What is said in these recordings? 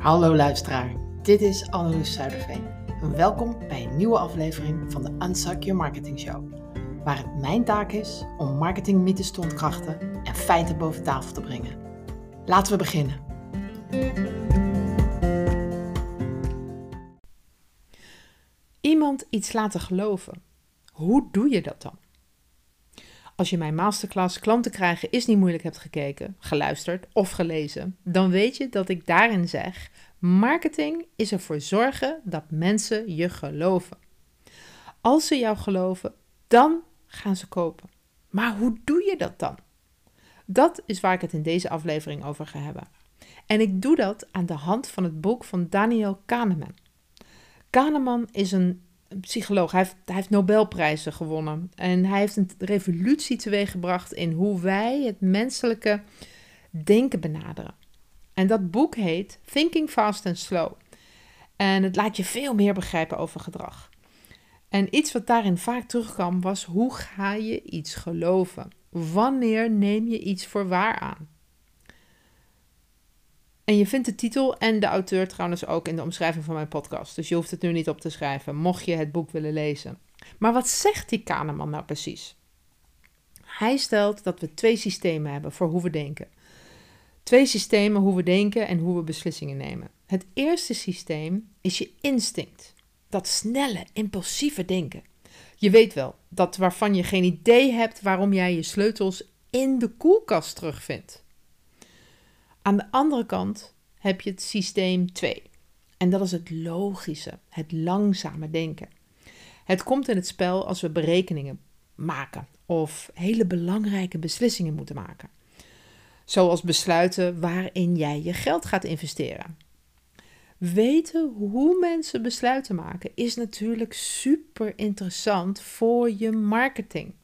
Hallo luisteraar, dit is Anneloes Zuiderveen. Welkom bij een nieuwe aflevering van de Unsuck Your Marketing Show. Waar het mijn taak is om marketingmythes te ontkrachten en feiten boven tafel te brengen. Laten we beginnen. Iemand iets laten geloven. Hoe doe je dat dan? Als je mijn masterclass klanten krijgen is niet moeilijk hebt gekeken, geluisterd of gelezen, dan weet je dat ik daarin zeg: marketing is ervoor zorgen dat mensen je geloven. Als ze jou geloven, dan gaan ze kopen. Maar hoe doe je dat dan? Dat is waar ik het in deze aflevering over ga hebben. En ik doe dat aan de hand van het boek van Daniel Kahneman. Kahneman is een psycholoog. Hij heeft, hij heeft Nobelprijzen gewonnen. En hij heeft een revolutie teweeggebracht in hoe wij het menselijke denken benaderen. En dat boek heet Thinking Fast and Slow. En het laat je veel meer begrijpen over gedrag. En iets wat daarin vaak terugkwam was: hoe ga je iets geloven? Wanneer neem je iets voor waar aan? En je vindt de titel en de auteur trouwens ook in de omschrijving van mijn podcast. Dus je hoeft het nu niet op te schrijven, mocht je het boek willen lezen. Maar wat zegt die Kahneman nou precies? Hij stelt dat we twee systemen hebben voor hoe we denken. Twee systemen hoe we denken en hoe we beslissingen nemen. Het eerste systeem is je instinct. Dat snelle, impulsieve denken. Je weet wel, dat waarvan je geen idee hebt waarom jij je sleutels in de koelkast terugvindt. Aan de andere kant heb je het systeem 2. En dat is het logische, het langzame denken. Het komt in het spel als we berekeningen maken of hele belangrijke beslissingen moeten maken. Zoals besluiten waarin jij je geld gaat investeren. Weten hoe mensen besluiten maken is natuurlijk super interessant voor je marketing.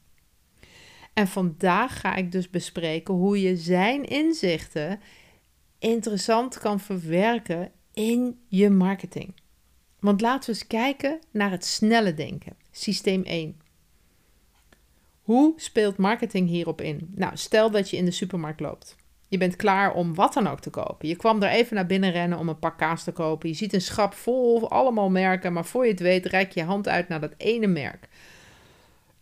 En vandaag ga ik dus bespreken hoe je zijn inzichten interessant kan verwerken in je marketing. Want laten we eens kijken naar het snelle denken. Systeem 1. Hoe speelt marketing hierop in? Nou, stel dat je in de supermarkt loopt. Je bent klaar om wat dan ook te kopen. Je kwam er even naar binnen rennen om een pak kaas te kopen. Je ziet een schap vol allemaal merken, maar voor je het weet reik je hand uit naar dat ene merk.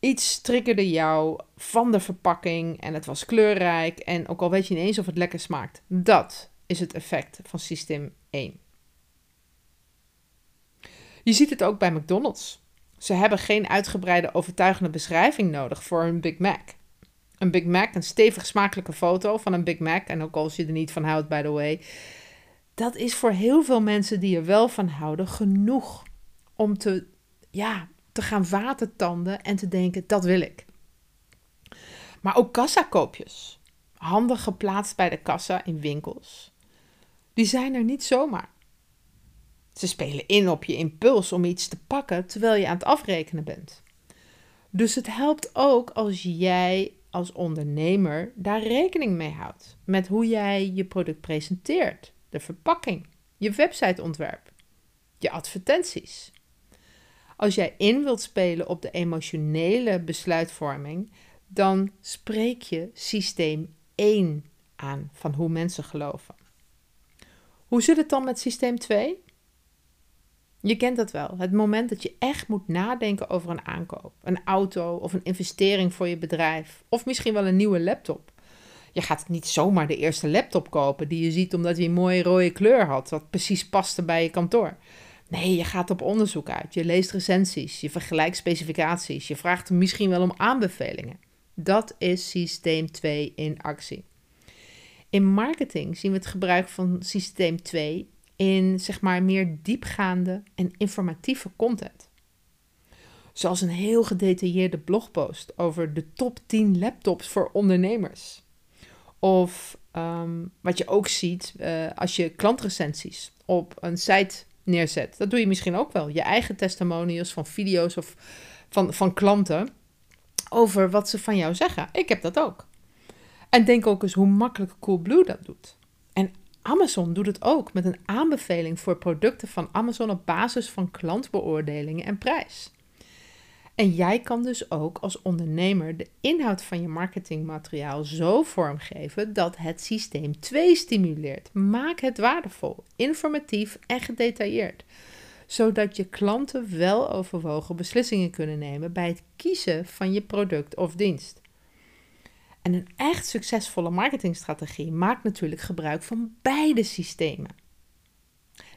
Iets triggerde jou van de verpakking en het was kleurrijk en ook al weet je niet eens of het lekker smaakt. Dat is het effect van systeem 1. Je ziet het ook bij McDonald's. Ze hebben geen uitgebreide overtuigende beschrijving nodig voor een Big Mac. Een Big Mac, een stevig smakelijke foto van een Big Mac, en ook als je er niet van houdt, by the way, dat is voor heel veel mensen die er wel van houden genoeg om te, ja, te gaan watertanden en te denken: dat wil ik. Maar ook kassakoopjes, handig geplaatst bij de kassa in winkels, die zijn er niet zomaar. Ze spelen in op je impuls om iets te pakken terwijl je aan het afrekenen bent. Dus het helpt ook als jij als ondernemer daar rekening mee houdt met hoe jij je product presenteert, de verpakking, je websiteontwerp, je advertenties. Als jij in wilt spelen op de emotionele besluitvorming, dan spreek je systeem 1 aan van hoe mensen geloven. Hoe zit het dan met systeem 2? Je kent dat wel. Het moment dat je echt moet nadenken over een aankoop, een auto of een investering voor je bedrijf, of misschien wel een nieuwe laptop. Je gaat niet zomaar de eerste laptop kopen die je ziet omdat hij een mooie rode kleur had, wat precies paste bij je kantoor. Nee, je gaat op onderzoek uit. Je leest recensies, je vergelijkt specificaties, je vraagt misschien wel om aanbevelingen. Dat is systeem 2 in actie. In marketing zien we het gebruik van systeem 2 in zeg maar meer diepgaande en informatieve content. Zoals een heel gedetailleerde blogpost over de top 10 laptops voor ondernemers. Of ehm, wat je ook ziet uh, als je klantrecensies op een site neerzet. Dat doe je misschien ook wel. Je eigen testimonials van video's of van, van klanten over wat ze van jou zeggen. Ik heb dat ook. En denk ook eens hoe makkelijk Coolblue dat doet. En Amazon doet het ook met een aanbeveling voor producten van Amazon op basis van klantbeoordelingen en prijs. En jij kan dus ook als ondernemer de inhoud van je marketingmateriaal zo vormgeven dat het systeem 2 stimuleert. Maak het waardevol, informatief en gedetailleerd, zodat je klanten wel overwogen beslissingen kunnen nemen bij het kiezen van je product of dienst. En een echt succesvolle marketingstrategie maakt natuurlijk gebruik van beide systemen.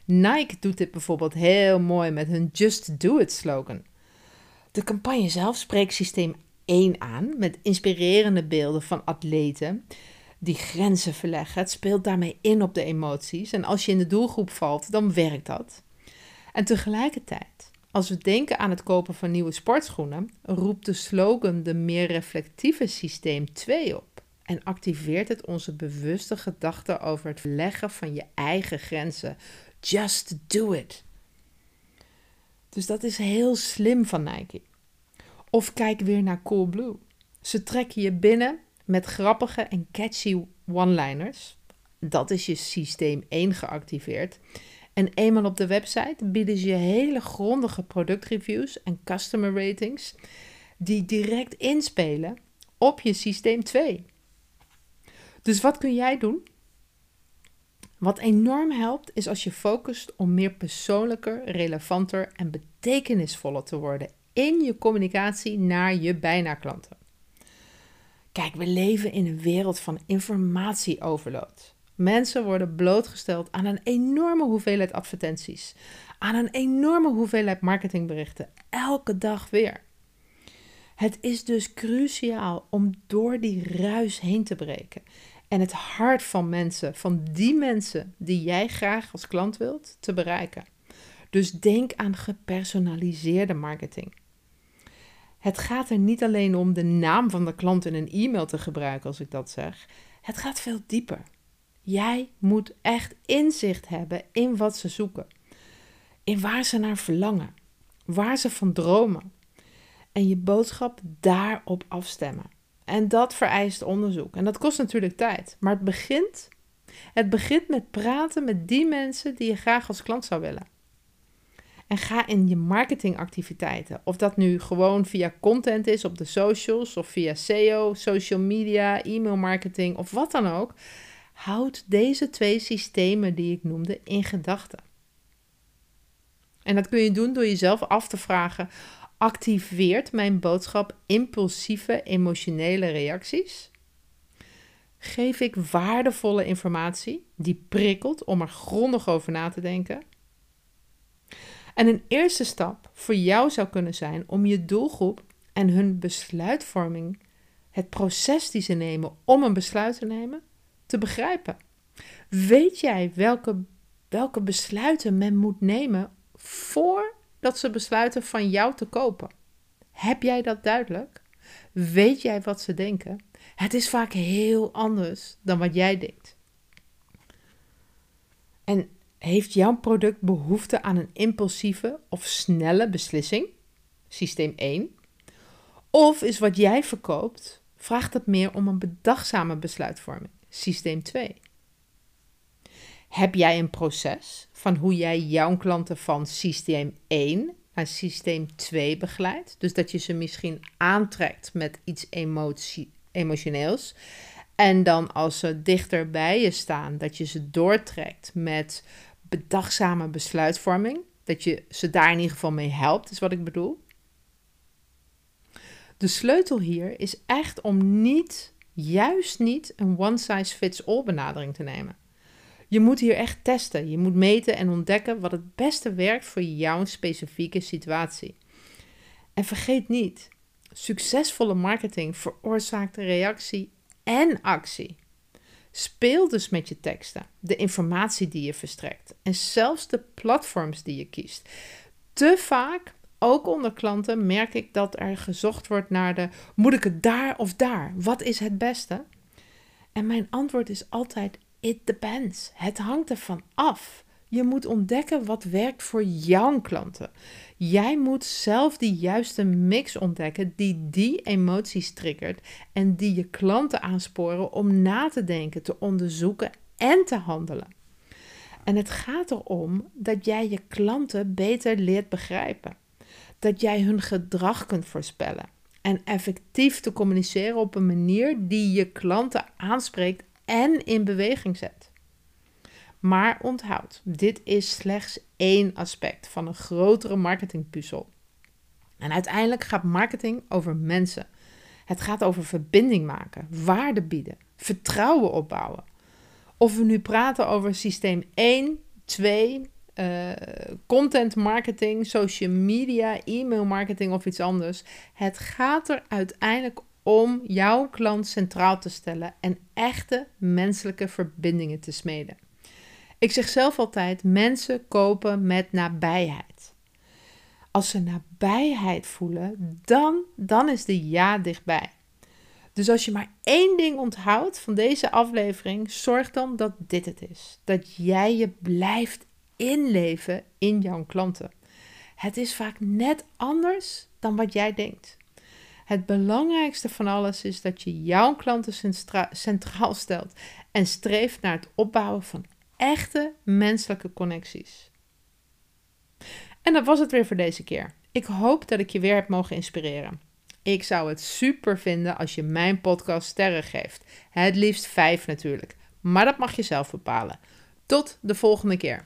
Nike doet dit bijvoorbeeld heel mooi met hun Just Do It slogan. De campagne zelf spreekt systeem 1 aan met inspirerende beelden van atleten die grenzen verleggen. Het speelt daarmee in op de emoties en als je in de doelgroep valt, dan werkt dat. En tegelijkertijd, als we denken aan het kopen van nieuwe sportschoenen, roept de slogan de meer reflectieve systeem 2 op en activeert het onze bewuste gedachten over het verleggen van je eigen grenzen. Just do it. Dus dat is heel slim van Nike. Of kijk weer naar Coolblue. Ze trekken je binnen met grappige en catchy one-liners. Dat is je systeem 1 geactiveerd. En eenmaal op de website bieden ze je hele grondige productreviews en customer ratings die direct inspelen op je systeem 2. Dus wat kun jij doen? Wat enorm helpt is als je focust om meer persoonlijker, relevanter en betekenisvoller te worden in je communicatie naar je bijna klanten. Kijk, we leven in een wereld van informatieoverload. Mensen worden blootgesteld aan een enorme hoeveelheid advertenties, aan een enorme hoeveelheid marketingberichten, elke dag weer. Het is dus cruciaal om door die ruis heen te breken en het hart van mensen, van die mensen die jij graag als klant wilt, te bereiken. Dus denk aan gepersonaliseerde marketing. Het gaat er niet alleen om de naam van de klant in een e-mail te gebruiken, als ik dat zeg. Het gaat veel dieper. Jij moet echt inzicht hebben in wat ze zoeken, in waar ze naar verlangen, waar ze van dromen. En je boodschap daarop afstemmen. En dat vereist onderzoek. En dat kost natuurlijk tijd. Maar het begint, het begint met praten met die mensen die je graag als klant zou willen. En ga in je marketingactiviteiten. Of dat nu gewoon via content is op de socials of via SEO, social media, e-mail marketing of wat dan ook. Houd deze twee systemen die ik noemde in gedachten. En dat kun je doen door jezelf af te vragen: activeert mijn boodschap impulsieve emotionele reacties? Geef ik waardevolle informatie die prikkelt om er grondig over na te denken? En een eerste stap voor jou zou kunnen zijn om je doelgroep en hun besluitvorming, het proces die ze nemen om een besluit te nemen, te begrijpen. Weet jij welke, welke besluiten men moet nemen voordat ze besluiten van jou te kopen? Heb jij dat duidelijk? Weet jij wat ze denken? Het is vaak heel anders dan wat jij denkt. En heeft jouw product behoefte aan een impulsieve of snelle beslissing? Systeem 1. Of is wat jij verkoopt, vraagt het meer om een bedachtzame besluitvorming? Systeem 2. Heb jij een proces van hoe jij jouw klanten van systeem 1 naar systeem 2 begeleidt? Dus dat je ze misschien aantrekt met iets emotie, emotioneels. En dan als ze dichter bij je staan, dat je ze doortrekt met bedachtzame besluitvorming. Dat je ze daar in ieder geval mee helpt, is wat ik bedoel. De sleutel hier is echt om niet, juist niet, een one-size-fits-all benadering te nemen. Je moet hier echt testen. Je moet meten en ontdekken wat het beste werkt voor jouw specifieke situatie. En vergeet niet, succesvolle marketing veroorzaakt reactie en actie. Speel dus met je teksten, de informatie die je verstrekt en zelfs de platforms die je kiest. Te vaak, ook onder klanten, merk ik dat er gezocht wordt naar de moet ik het daar of daar? Wat is het beste? En mijn antwoord is altijd it depends. Het hangt ervan af. Je moet ontdekken wat werkt voor jouw klanten. Jij moet zelf die juiste mix ontdekken die die emoties triggert en die je klanten aansporen om na te denken, te onderzoeken en te handelen. En het gaat erom dat jij je klanten beter leert begrijpen. dat jij hun gedrag kunt voorspellen en effectief te communiceren op een manier die je klanten aanspreekt en in beweging zet. Maar onthoud, dit is slechts één aspect van een grotere marketingpuzzel. En uiteindelijk gaat marketing over mensen. Het gaat over verbinding maken, waarde bieden, vertrouwen opbouwen. Of we nu praten over systeem 1, 2, uh, content marketing, social media, e-mail marketing of iets anders. Het gaat er uiteindelijk om jouw klant centraal te stellen en echte menselijke verbindingen te smeden. Ik zeg zelf altijd: mensen kopen met nabijheid. Als ze nabijheid voelen, dan, dan is de ja dichtbij. Dus als je maar één ding onthoudt van deze aflevering, zorg dan dat dit het is. Dat jij je blijft inleven in jouw klanten. Het is vaak net anders dan wat jij denkt. Het belangrijkste van alles is dat je jouw klanten centraal stelt en streeft naar het opbouwen van echte menselijke connecties. En dat was het weer voor deze keer. Ik hoop dat ik je weer heb mogen inspireren. Ik zou het super vinden als je mijn podcast sterren geeft. Het liefst vijf natuurlijk, maar dat mag je zelf bepalen. Tot de volgende keer.